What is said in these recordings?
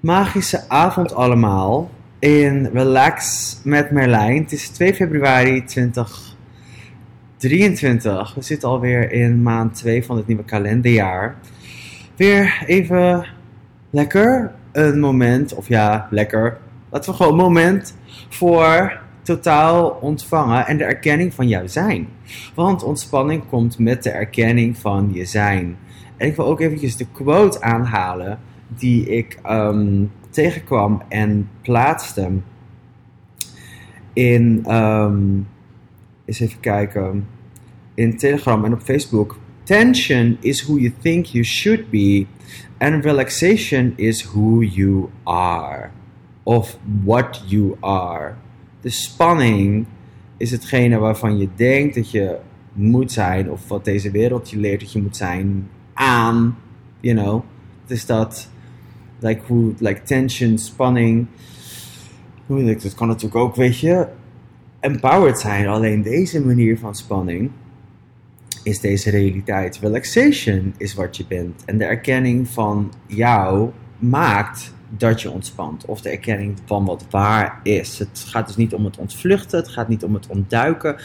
magische avond allemaal in Relax met Merlijn. Het is 2 februari 2023. We zitten alweer in maand 2 van het nieuwe kalenderjaar. Weer even lekker een moment, of ja, lekker. Laten we gewoon een moment voor totaal ontvangen en de erkenning van jouw zijn. Want ontspanning komt met de erkenning van je zijn. En ik wil ook eventjes de quote aanhalen die ik ehm, tegenkwam en plaatste in, um, eens even kijken, in Telegram en op Facebook. Tension is who you think you should be, and relaxation is who you are, of what you are. De spanning is hetgene waarvan je denkt dat je moet zijn, of wat deze wereld je leert dat je moet zijn, aan, you know. Dus dat like hoe, like tension, spanning. Hoe, dat kan natuurlijk ook, weet je, empowered zijn. Alleen deze manier van spanning is deze realiteit. Relaxation is wat je bent. En de erkenning van jou maakt dat je ontspant. Of de erkenning van wat waar is. Het gaat dus niet om het ontvluchten. Het gaat niet om het ontduiken.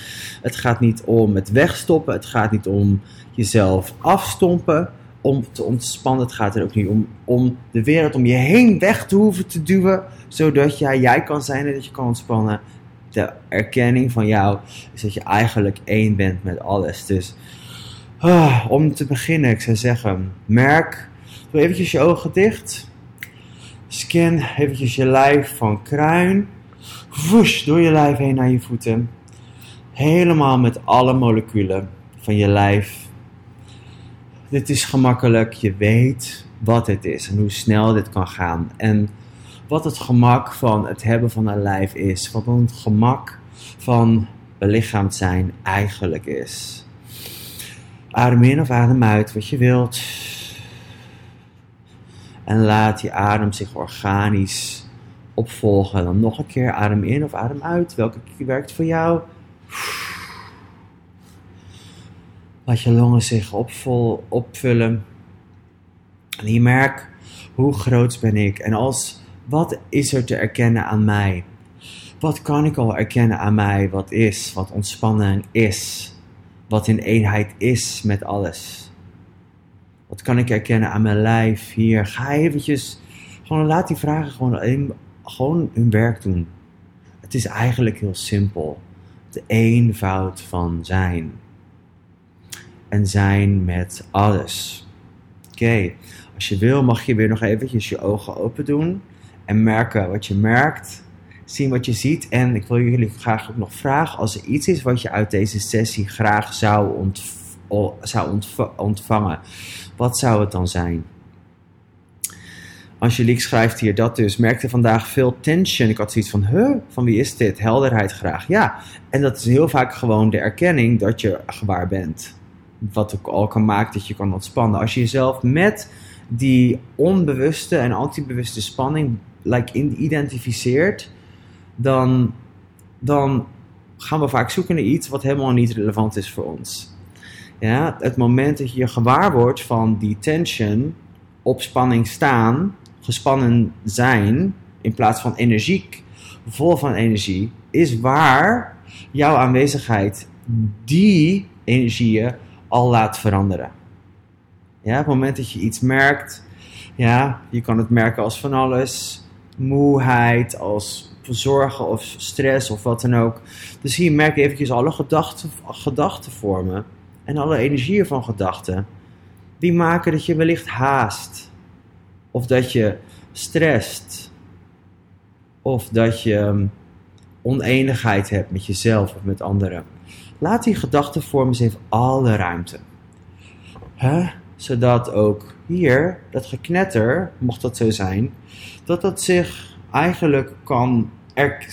Het gaat niet om het wegstoppen. Het gaat niet om jezelf afstompen om te ontspannen. Het gaat er ook niet om, om de wereld om je heen weg te hoeven te duwen, zodat jij, jij kan zijn en dat je kan ontspannen. De erkenning van jou is dat je eigenlijk één bent met alles. Dus ah, om te beginnen, ik zou zeggen, merk, doe eventjes je ogen dicht. Scan eventjes je lijf van kruin. Woesh, door je lijf heen naar je voeten. Helemaal met alle moleculen van je lijf dit is gemakkelijk. Je weet wat het is en hoe snel dit kan gaan. En wat het gemak van het hebben van een lijf is. Wat het gemak van belichaamd zijn eigenlijk is. Adem in of adem uit wat je wilt. En laat die adem zich organisch opvolgen. Dan nog een keer adem in of adem uit. Welke werkt voor jou? Laat je longen zich opvol, opvullen. En je merkt hoe groot ben ik. En als, wat is er te erkennen aan mij? Wat kan ik al erkennen aan mij? Wat is, wat ontspanning is? Wat in eenheid is met alles? Wat kan ik erkennen aan mijn lijf hier? Ga eventjes, gewoon laat die vragen gewoon, gewoon hun werk doen. Het is eigenlijk heel simpel. De eenvoud van zijn en zijn met alles. Oké, als je wil mag je weer nog eventjes je ogen open doen en merken wat je merkt, zien wat je ziet. En ik wil jullie graag ook nog vragen als er iets is wat je uit deze sessie graag zou, zou ontvangen. Wat zou het dan zijn? Angelique schrijft hier dat dus. Merkte vandaag veel tension. Ik had zoiets van, huh, van wie is dit? Helderheid graag. Ja, en dat is heel vaak gewoon de erkenning dat je gewaar bent wat ook al kan maken dat je kan ontspannen. Als je jezelf met die onbewuste en antibewuste spanning like, identificeert, dan, dan gaan we vaak zoeken naar iets wat helemaal niet relevant is voor ons. Ja, het moment dat je je gewaar wordt van die tension, op spanning staan, gespannen zijn, in plaats van energiek, vol van energie, is waar jouw aanwezigheid die energieën al laat veranderen. Ja, op het moment dat je iets merkt, ja, je kan het merken als van alles, moeheid, als zorgen of stress of wat dan ook. Dus hier merk je eventjes alle gedachten, gedachtenvormen en alle energieën van gedachten. Die maken dat je wellicht haast. Of dat je stresst. Of dat je oneenigheid hebt met jezelf of met anderen. Laat die gedachtenvorm eens even alle ruimte. Zodat ook hier, dat geknetter, mocht dat zo zijn, dat dat zich eigenlijk kan er,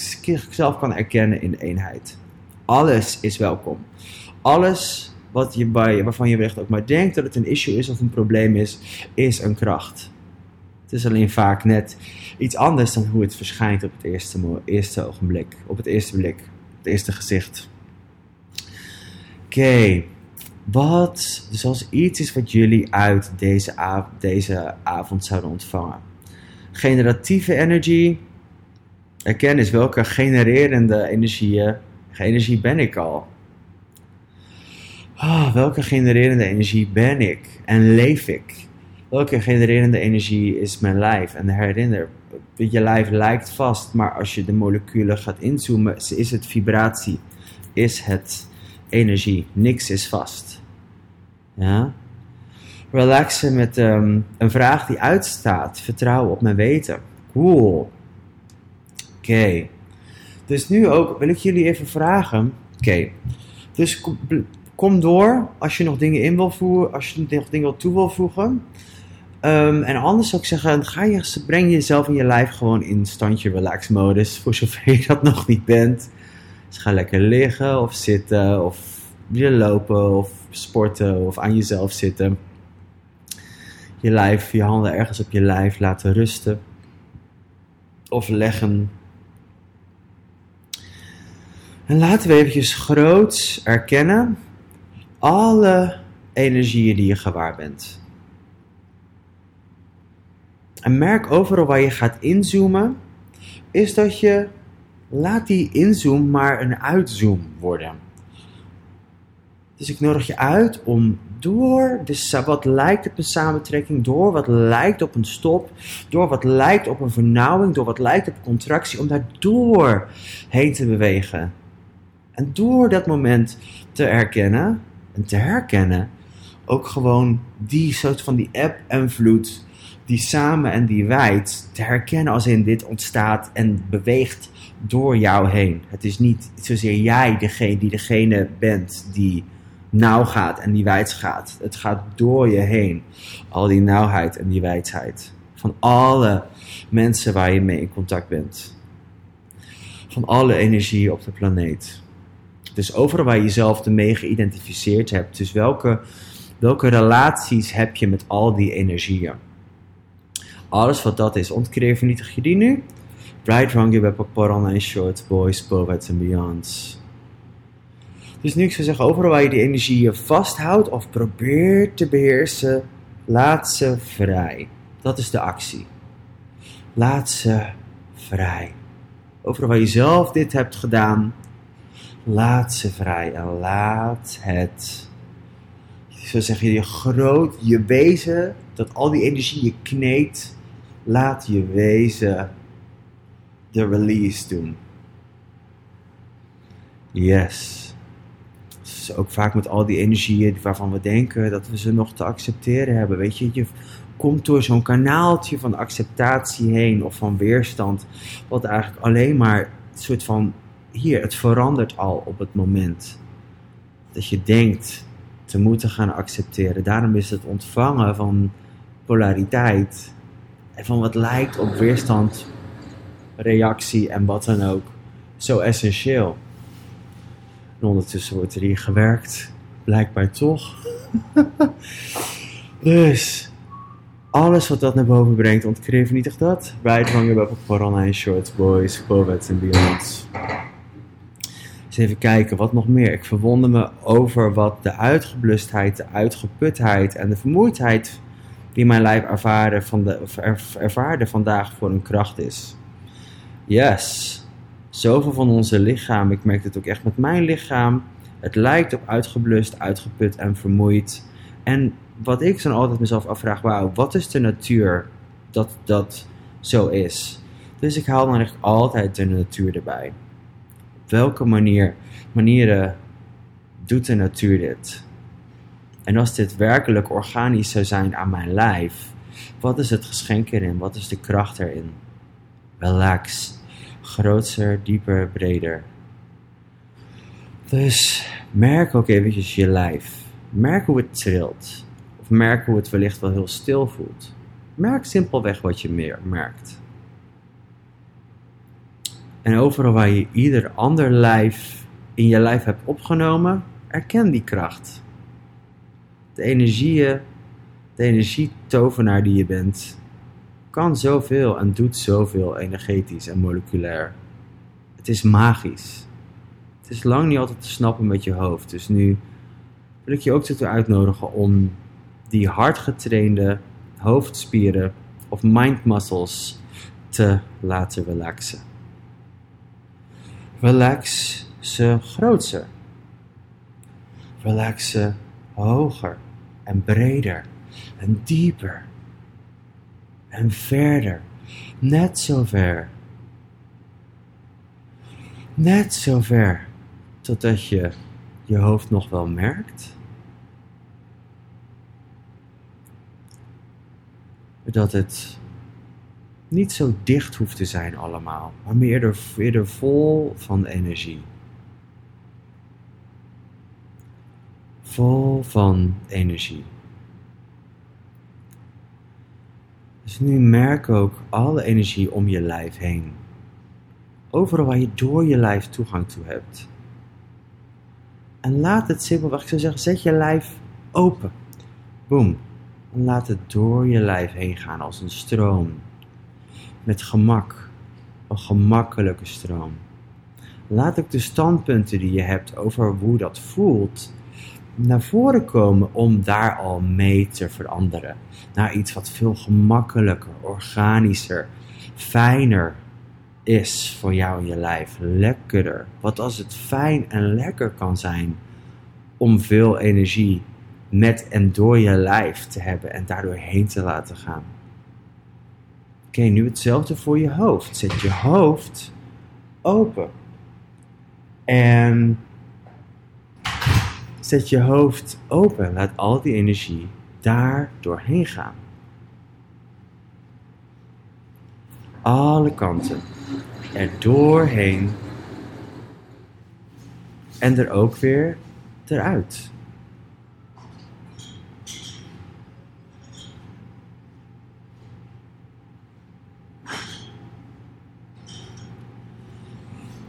zelf kan erkennen in eenheid. Alles is welkom. Alles wat je bij, waarvan je wellicht ook maar denkt dat het een issue is of een probleem is, is een kracht. Het is alleen vaak net iets anders dan hoe het verschijnt op het eerste, eerste ogenblik, op het eerste blik, het eerste gezicht. Oké, wat, dus als iets is wat jullie uit deze, deze avond zouden ontvangen. Generatieve energie. Erken is welke genererende energieën, energie ben ik al? Ah, welke genererende energie ben ik en leef ik? Welke genererende energie is mijn lijf? En herinner, je lijf lijkt vast, maar als je de moleculen gaat inzoomen, is het vibratie, is het energie. Niks is vast. Ja? Relaxen met ehm, een vraag die uitstaat. Vertrouwen op mijn weten. Cool. Oké. Dus nu ook wil ik jullie even vragen. Oké. Dus kom, kom, door als je nog dingen in wil voeren, als je nog dingen toe wil voegen. Um, en anders zou ik zeggen, ga je, breng jezelf in je lijf gewoon in standje relax modus. Voor zover je dat nog niet bent. Dus ga lekker liggen of zitten of je lopen of sporten of aan jezelf zitten. Je lijf, je handen ergens op je lijf laten rusten. Of leggen. En laten we eventjes groots erkennen alle energieën die je gewaar bent. En merk overal waar je gaat inzoomen, is dat je laat die inzoom maar een uitzoom worden. Dus ik nodig je uit om door de, wat lijkt op een samentrekking, door wat lijkt op een stop, door wat lijkt op een vernauwing, door wat lijkt op contractie, om daar door heen te bewegen. En door dat moment te herkennen en te herkennen, ook gewoon die soort van die eb en vloed, die samen en die wijd, te herkennen als in dit ontstaat en beweegt door jou heen. Het is niet zozeer jij degene die degene bent die nauw gaat en die wijd gaat. Het gaat door je heen. Al die nauwheid en die wijdheid. Van alle mensen waar je mee in contact bent. Van alle energie op de planeet. Dus overal waar je jezelf ermee geïdentificeerd hebt. Dus welke, welke relaties heb je met al die energieën? Alles wat dat is, ontkreeg vernietig je die nu? Bright Wrong, je hebt en Short, Boys, Poets en Beyonds. Dus nu ik zou zeggen, overal waar je die energie vasthoudt of probeert te beheersen, laat ze vrij. Dat is de actie. Laat ze vrij. Overal waar je zelf dit hebt gedaan, laat ze vrij en laat het. Zo zeg je, je groot, je wezen, dat al die energie je kneedt, laat je wezen de release doen. Yes ook vaak met al die energieën waarvan we denken dat we ze nog te accepteren hebben. Weet je, je komt door zo'n kanaaltje van acceptatie heen of van weerstand, wat eigenlijk alleen maar een soort van, hier, het verandert al op het moment dat je denkt te moeten gaan accepteren. Daarom is het ontvangen van polariteit van wat lijkt op weerstand, reactie en wat dan ook zo essentieel. En ondertussen wordt er hier gewerkt. Blijkbaar toch. dus, alles wat dat naar boven brengt, ontkreeg niet dat. Bijvangen bij Corona en Shorts, Boys, Poets en Beyonds. Eens even kijken, wat nog meer. Ik verwonder me over wat de uitgeblustheid, de uitgeputheid en de vermoeidheid die mijn lijf ervaren van de, ervaarde vandaag voor een kracht is. Yes, zoveel van onze lichaam, ik merk het ook echt met mijn lichaam, het lijkt op uitgeblust, uitgeput en vermoeid. En wat ik dan altijd mezelf afvraag, wauw, wat is de natuur dat dat zo is? Dus ik haal dan echt altijd de natuur erbij. Op welke manier, manieren doet de natuur dit? En als dit werkelijk organisch zou zijn aan mijn lijf, wat is het geschenk erin? Wat is de kracht erin? Relax groter, dieper, breder. Dus merk ook eventjes je lijf. Merk hoe het trilt. Of merk hoe het wellicht wel heel stil voelt. Merk simpelweg wat je meer merkt. En overal waar je ieder ander lijf in je lijf hebt opgenomen, erken die kracht. De energieën, de energietovenaar die je bent, kan zoveel en doet zoveel energetisch en moleculair. Het is magisch. Het is lang niet altijd te snappen met je hoofd. Dus nu wil ik je ook toe uitnodigen om die hard getrainde hoofdspieren of mind muscles te laten relaxen. Relax ze groter. Relax ze hoger en breder en dieper en verder. Net zo ver. Net zo ver totdat je je hoofd nog wel merkt. Dat het niet zo dicht hoeft te zijn allemaal, maar meer eerder vol van energie. Vol van energie. Dus nu merk ook alle energie om je lijf heen. Overal waar je door je lijf toegang toe hebt. En laat het simpelweg, ik zou zeggen, zet je lijf open. Boom. En laat het door je lijf heen gaan als een stroom. Met gemak. Een gemakkelijke stroom. Laat ook de standpunten die je hebt over hoe dat voelt naar voren komen om daar al mee te veranderen. Naar iets wat veel gemakkelijker, organischer, fijner is voor jou en je lijf. Lekkerder. Wat als het fijn en lekker kan zijn om veel energie met en door je lijf te hebben en daardoor heen te laten gaan. Oké, nu hetzelfde voor je hoofd. Zet je hoofd open. En zet je hoofd open. Laat al die energie daar doorheen gaan. Alle kanten. Er doorheen. En er ook weer eruit.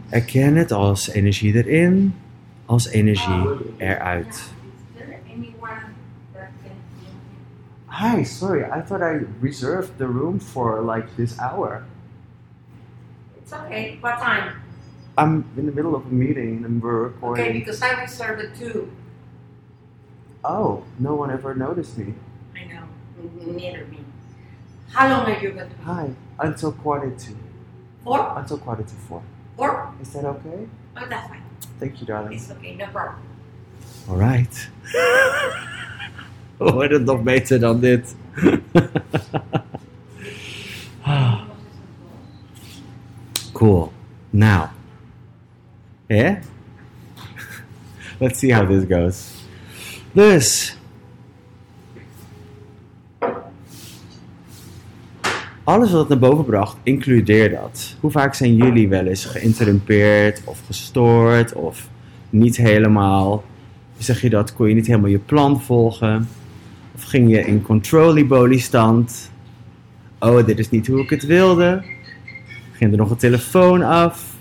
Erken het als energie erin, als energie eruit. Hi, sorry, I thought I reserved the room for like this hour. It's okay. What time? I'm in the middle of a meeting and we're recording. Okay, because I reserved it too. Oh, no one ever noticed me. I know. Neither me. How long are you going to be? Hi, until quarter to. Four? Until quarter to four. Four? Is that okay? Oh, that's fine. Thank you, darling. It's okay. No problem. Alright. Wordt het nog beter dan dit? cool. Now. Yeah? Let's see how this goes. Dus. Alles wat het naar boven bracht, includeer dat. Hoe vaak zijn jullie wel eens geïnterrumpeerd of gestoord of niet helemaal? Zeg je dat? Kon je niet helemaal je plan volgen? Of ging je in controlly stand? Oh, dit is niet hoe ik het wilde. Ging er nog een telefoon af?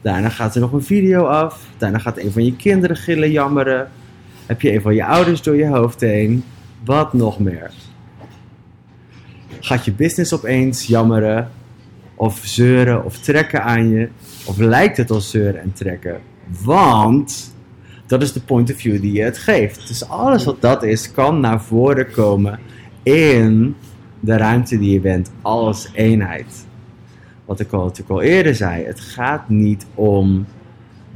Daarna gaat er nog een video af. Daarna gaat een van je kinderen gillen, jammeren. Heb je een van je ouders door je hoofd heen? Wat nog meer? Gaat je business opeens jammeren? Of zeuren of trekken aan je? Of lijkt het al zeuren en trekken? Want dat is de point of view die je het geeft. Dus alles wat dat is, kan naar voren komen in de ruimte die je bent als eenheid. Wat ik al, natuurlijk al eerder zei, het gaat niet om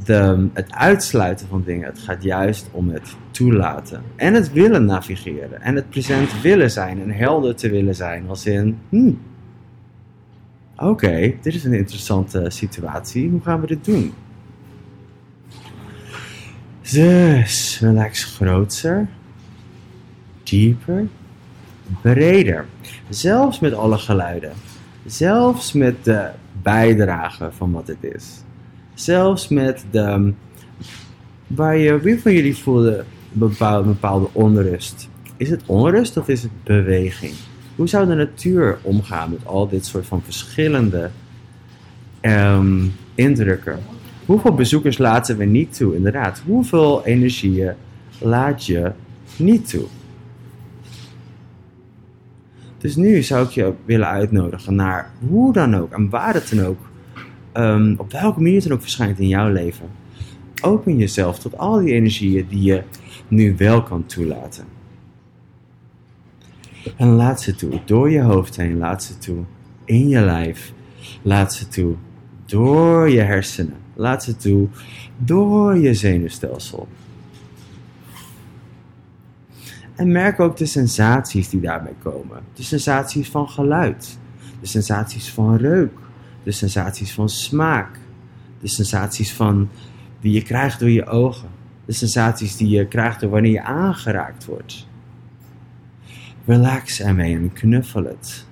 de, het uitsluiten van dingen. Het gaat juist om het toelaten. En het willen navigeren. En het present willen zijn. En helder te willen zijn. Als in, hmm, oké, dit is een interessante situatie. Hoe gaan we dit doen? Dus, relax groter, dieper, breder. Zelfs met alle geluiden. Zelfs met de bijdrage van wat het is. Zelfs met de. Waar je, wie van jullie voelde bepaalde, bepaalde onrust? Is het onrust of is het beweging? Hoe zou de natuur omgaan met al dit soort van verschillende um, indrukken? Hoeveel bezoekers laten we niet toe? Inderdaad, hoeveel energieën laat je niet toe? Dus nu zou ik je willen uitnodigen naar hoe dan ook en waar het dan ook, um, op welke manier het dan ook verschijnt in jouw leven. Open jezelf tot al die energieën die je nu wel kan toelaten. En laat ze toe, door je hoofd heen, laat ze toe in je lijf. Laat ze toe door je hersenen. Laat ze toe door je zenuwstelsel. En merk ook de sensaties die daarbij komen. De sensaties van geluid, de sensaties van reuk, de sensaties van smaak, de sensaties van die je krijgt door je ogen, de sensaties die je krijgt door wanneer je aangeraakt wordt. Relax ermee en knuffel het.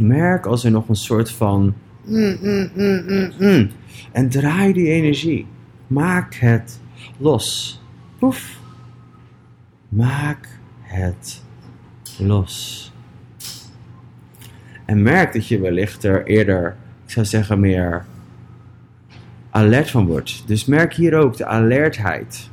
Merk als er nog een soort van mm, mm, mm, en draai die energie. Maak het los. Poef. Maak het los. En merk dat je wellicht er eerder, ik zou zeggen, meer alert van wordt. Dus merk hier ook de alertheid.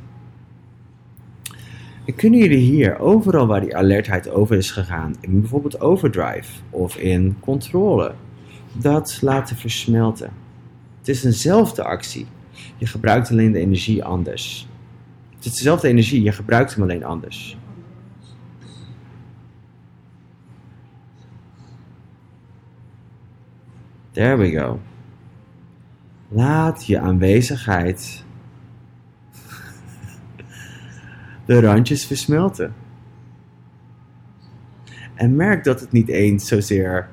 En kunnen jullie hier, overal waar die alertheid over is gegaan, in bijvoorbeeld overdrive of in controle, dat laten versmelten? Het is eenzelfde actie. Je gebruikt alleen de energie anders. Het is dezelfde energie, je gebruikt hem alleen anders. There we go. Laat je aanwezigheid de randjes versmelten. En merk dat het niet eens zozeer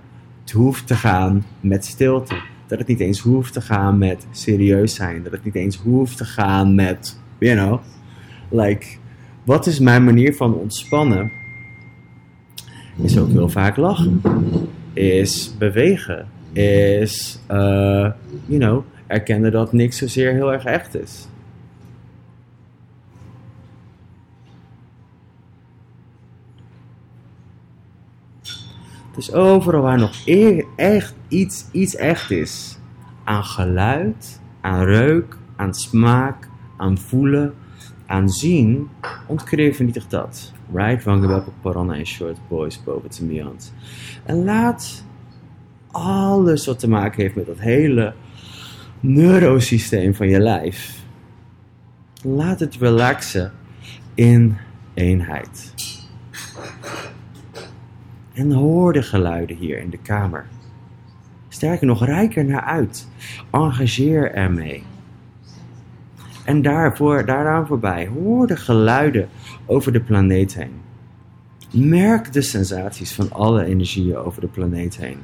hoeft te gaan met stilte. Dat het niet eens hoeft te gaan met serieus zijn. Dat het niet eens hoeft te gaan met, you know, like, wat is mijn manier van ontspannen? Is ook heel vaak lachen. Is bewegen. Is, uh, you know, dat niks zozeer heel erg echt is. Dus overal waar nog e- echt iets, iets echt is, aan geluid, aan reuk, aan smaak, aan voelen, aan zien, ontkreeg vernietig dat. Right, Wangabab, Parana en Short Boys boven te beyond. En laat alles wat te maken heeft met dat hele neurosysteem van je lijf. Laat het relaxen in eenheid. En hoor de geluiden hier in de kamer. Sterker nog, rijk er naar uit. Engageer ermee. En daarvoor, daaraan voorbij, hoor de geluiden over de planeet heen. Merk de sensaties van alle energieën over de planeet heen.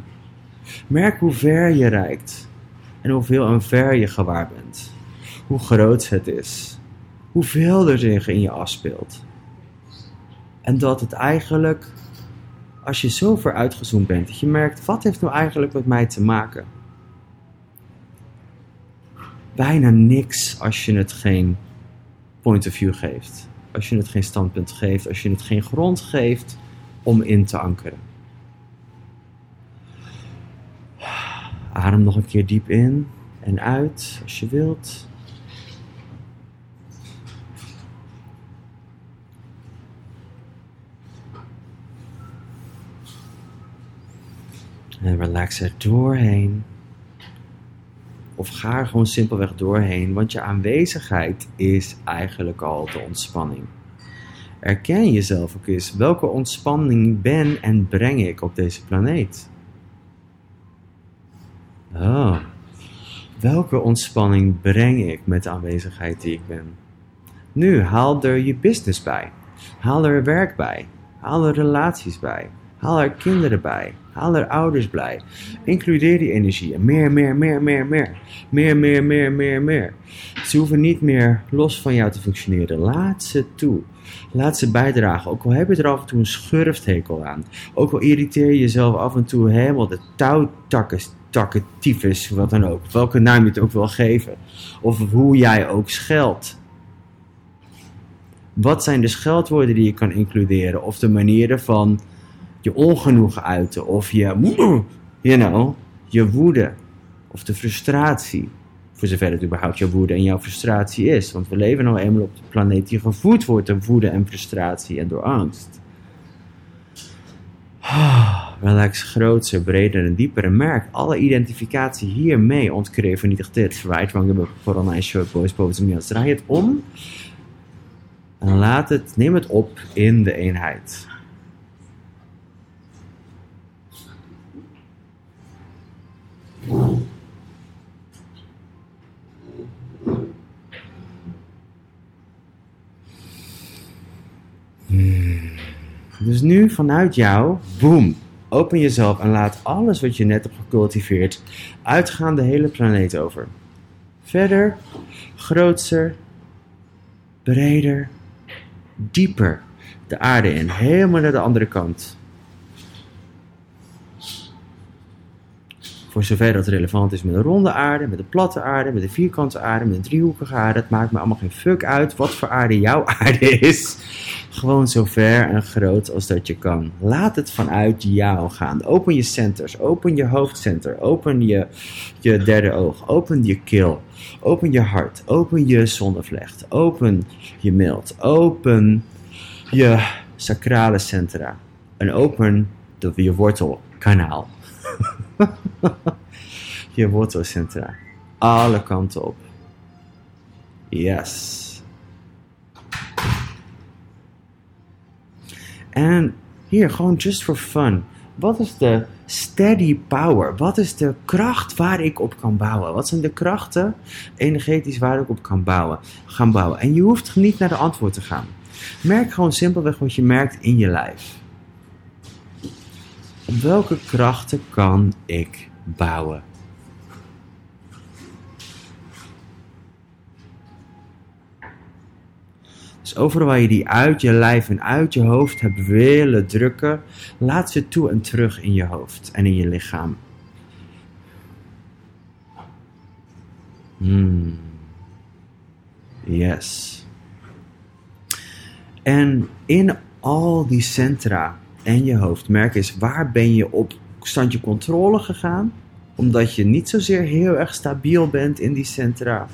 Merk hoe ver je reikt en hoeveel en ver je gewaar bent. Hoe groot het is. Hoeveel er zich in je afspeelt. En dat het eigenlijk, als je zo ver uitgezoomd bent, dat je merkt, wat heeft nou eigenlijk met mij te maken? Bijna niks als je het geen point of view geeft. Als je het geen standpunt geeft, als je het geen grond geeft om in te ankeren. Adem nog een keer diep in en uit als je wilt. En relax er doorheen. Of ga er gewoon simpelweg doorheen, want je aanwezigheid is eigenlijk al de ontspanning. Erken jezelf ook eens. Welke ontspanning ben en breng ik op deze planeet? Oh, welke ontspanning breng ik met de aanwezigheid die ik ben? Nu, haal er je business bij. Haal er werk bij. Haal er relaties bij. Haal er kinderen bij. Haal er ouders bij. Includeer die energie. Meer, meer, meer, meer, meer. Meer, meer, meer, meer, meer. Ze hoeven niet meer los van jou te functioneren. Laat ze toe. Laat ze bijdragen. Ook al heb je er af en toe een schurfthekel aan. Ook al irriteer je jezelf af en toe helemaal de touwtakken takken, wat dan ook. Welke naam je het ook wil geven. Of hoe jij ook scheldt. Wat zijn de scheldwoorden die je kan includeren? Of de manieren van je ongenoegen uiten. Of je, you know, je woede. Of de frustratie. Voor zover het überhaupt jouw woede en jouw frustratie is. Want we leven nou eenmaal op de planeet die gevoed wordt door woede en frustratie en door angst welks groter, breder en dieper merk alle identificatie hiermee ontkreeg vernietigt dit. Verwijt van hebben vooral naar short boys boven Draai het om en laat het, neem het op in de eenheid. Hmm. Dus nu vanuit jou, boem, open jezelf en laat alles wat je net hebt gecultiveerd uitgaan de hele planeet over. Verder, grootser, breder, dieper de aarde in, helemaal naar de andere kant. Voor zover dat relevant is met een ronde aarde, met een platte aarde, met een vierkante aarde, met een driehoekige aarde. Het maakt me allemaal geen fuck uit wat voor aarde jouw aarde is. Gewoon zo ver en groot als dat je kan. Laat het vanuit jou gaan. Open je centers, open je hoofdcenter, open je, je derde oog, open je keel, open je hart, open je zonnevlecht, open je mild, open je sacrale centra en open de, je wortelkanaal. je wortelcentra. Alle kanten op. Yes. En hier, gewoon just for fun. Wat is de steady power? Wat is de kracht waar ik op kan bouwen? Wat zijn de krachten energetisch waar ik op kan bouwen? Gaan bouwen. En je hoeft niet naar de antwoord te gaan. Merk gewoon simpelweg wat je merkt in je lijf. Welke krachten kan ik bouwen? Dus overal waar je die uit je lijf en uit je hoofd hebt willen drukken, laat ze toe en terug in je hoofd en in je lichaam. Hmm. Yes. En in al die centra en je hoofd, merk eens waar ben je op standje controle gegaan, omdat je niet zozeer heel erg stabiel bent in die centra.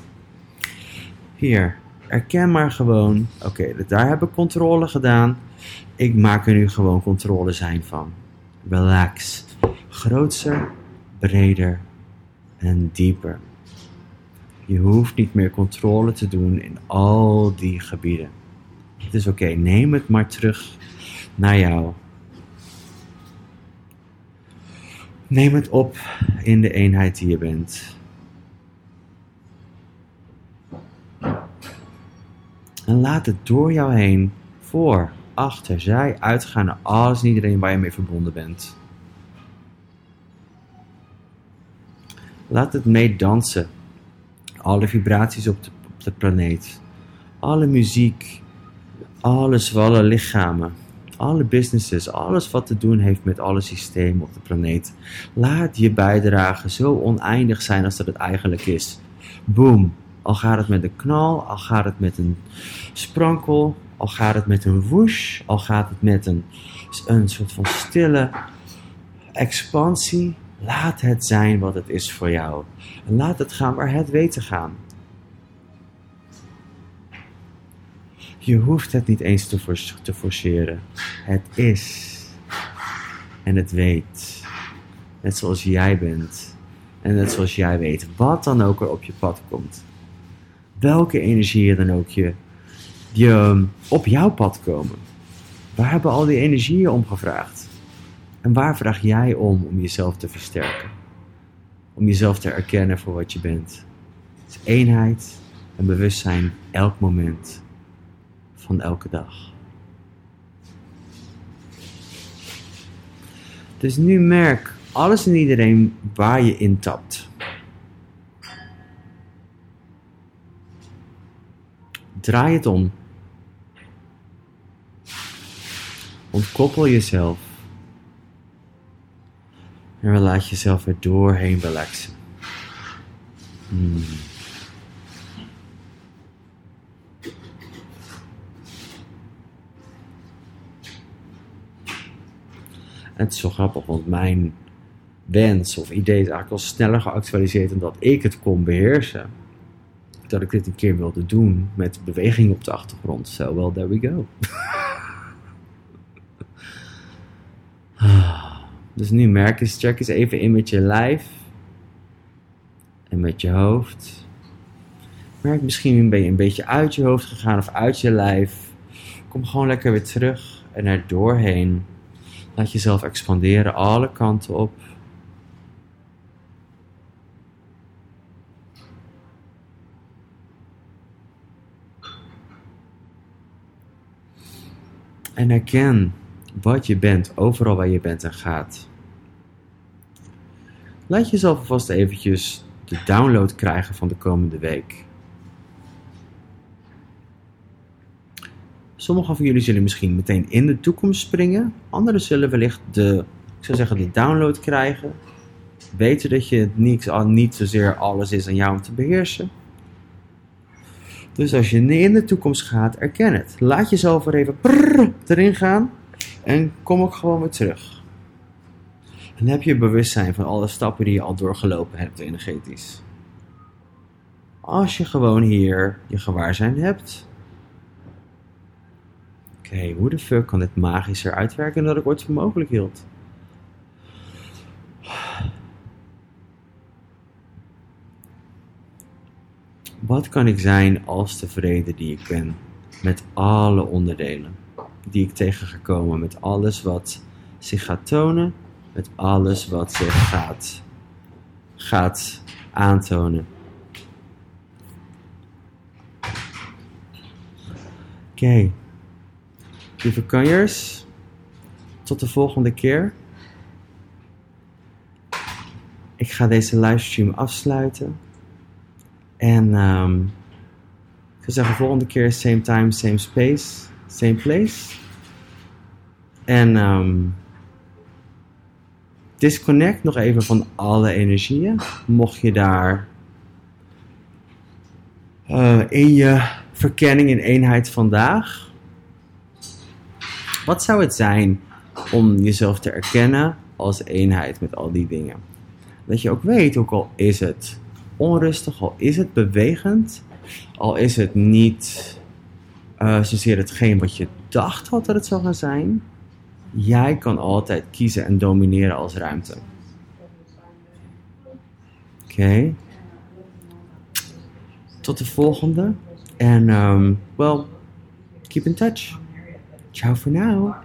Hier, erken maar gewoon, oké, daar heb ik controle gedaan. Ik maak er nu gewoon controle zijn van. Relax. Grootser, breder en dieper. Je hoeft niet meer controle te doen in al die gebieden. Het is oké, neem het maar terug naar jou. Neem het op in de eenheid die je bent. En laat het door jou heen, voor, achter, zij uitgaan naar alles en iedereen waar je mee verbonden bent. Laat het mee dansen. Alle vibraties op de, op de planeet. Alle muziek. Alle zwalle lichamen alle businesses, alles wat te doen heeft met alle systemen op de planeet. Laat je bijdrage zo oneindig zijn als dat het eigenlijk is. Boom. Al gaat het met een knal, al gaat het met een sprankel, al gaat het met een whoosh, al gaat het met een, een soort van stille expansie. Laat het zijn wat het is voor jou. En laat het gaan waar het weet te gaan. Je hoeft het niet eens te, forceren. Het is. En het weet. Net zoals jij bent. En net zoals jij weet. Wat dan ook er op je pad komt. Welke energieën dan ook je, je op jouw pad komen. Waar hebben al die energieën om gevraagd? En waar vraag jij om om jezelf te versterken? Om jezelf te erkennen voor wat je bent. Eenheid en bewustzijn elk moment elke dag. Dus nu merk alles en iedereen waar je intapt. Draai het om. Ontkoppel jezelf. En laat jezelf er doorheen relaxen. Hmm. Het is zo grappig, want mijn wens of idee is eigenlijk al sneller geactualiseerd dan dat ik het kon beheersen. Dat ik dit een keer wilde doen met beweging op de achtergrond. So, well, there we go. dus nu merk eens, check eens even in met je lijf. En met je hoofd. Merk misschien ben je een beetje uit je hoofd gegaan of uit je lijf. Kom gewoon lekker weer terug en er doorheen. Laat jezelf expanderen alle kanten op. En herken wat je bent, overal waar je bent en gaat. Laat jezelf alvast eventjes de download krijgen van de komende week. Sommigen van jullie zullen misschien meteen in de toekomst springen. Anderen zullen wellicht de, ik zou zeggen, de download krijgen. Weten dat je niet, niet zozeer alles is aan jou om te beheersen. Dus als je in de toekomst gaat, erken het. Laat jezelf er even erin gaan. En kom ook gewoon weer terug. En heb je bewustzijn van alle stappen die je al doorgelopen hebt energetisch. Als je gewoon hier je gewaarzijn hebt. Oké, hoe de fuck kan dit magischer uitwerken dan ik ooit voor mogelijk hield? Wat kan ik zijn als tevreden die ik ben? Met alle onderdelen die ik tegen ga komen. Met alles wat zich gaat tonen. Met alles wat zich gaat, gaat aantonen. Oké. Lieve kanjers. Tot de volgende keer. Ik ga deze livestream afsluiten. En um, ik zou zeggen, volgende keer same time, same space, same place. En um, disconnect nog even van alle energieën. Mocht je daar uh, in je verkenning in eenheid vandaag. Wat zou het zijn om jezelf te erkennen als eenheid met al die dingen? Dat je ook weet, ook al is het onrustig, al is het bewegend, al is het niet uh, zozeer hetgeen wat je dacht had dat het zou gaan zijn. Jij kan altijd kiezen en domineren als ruimte. Oké. Tot de volgende. En, um, well, keep in touch. Ciao for now.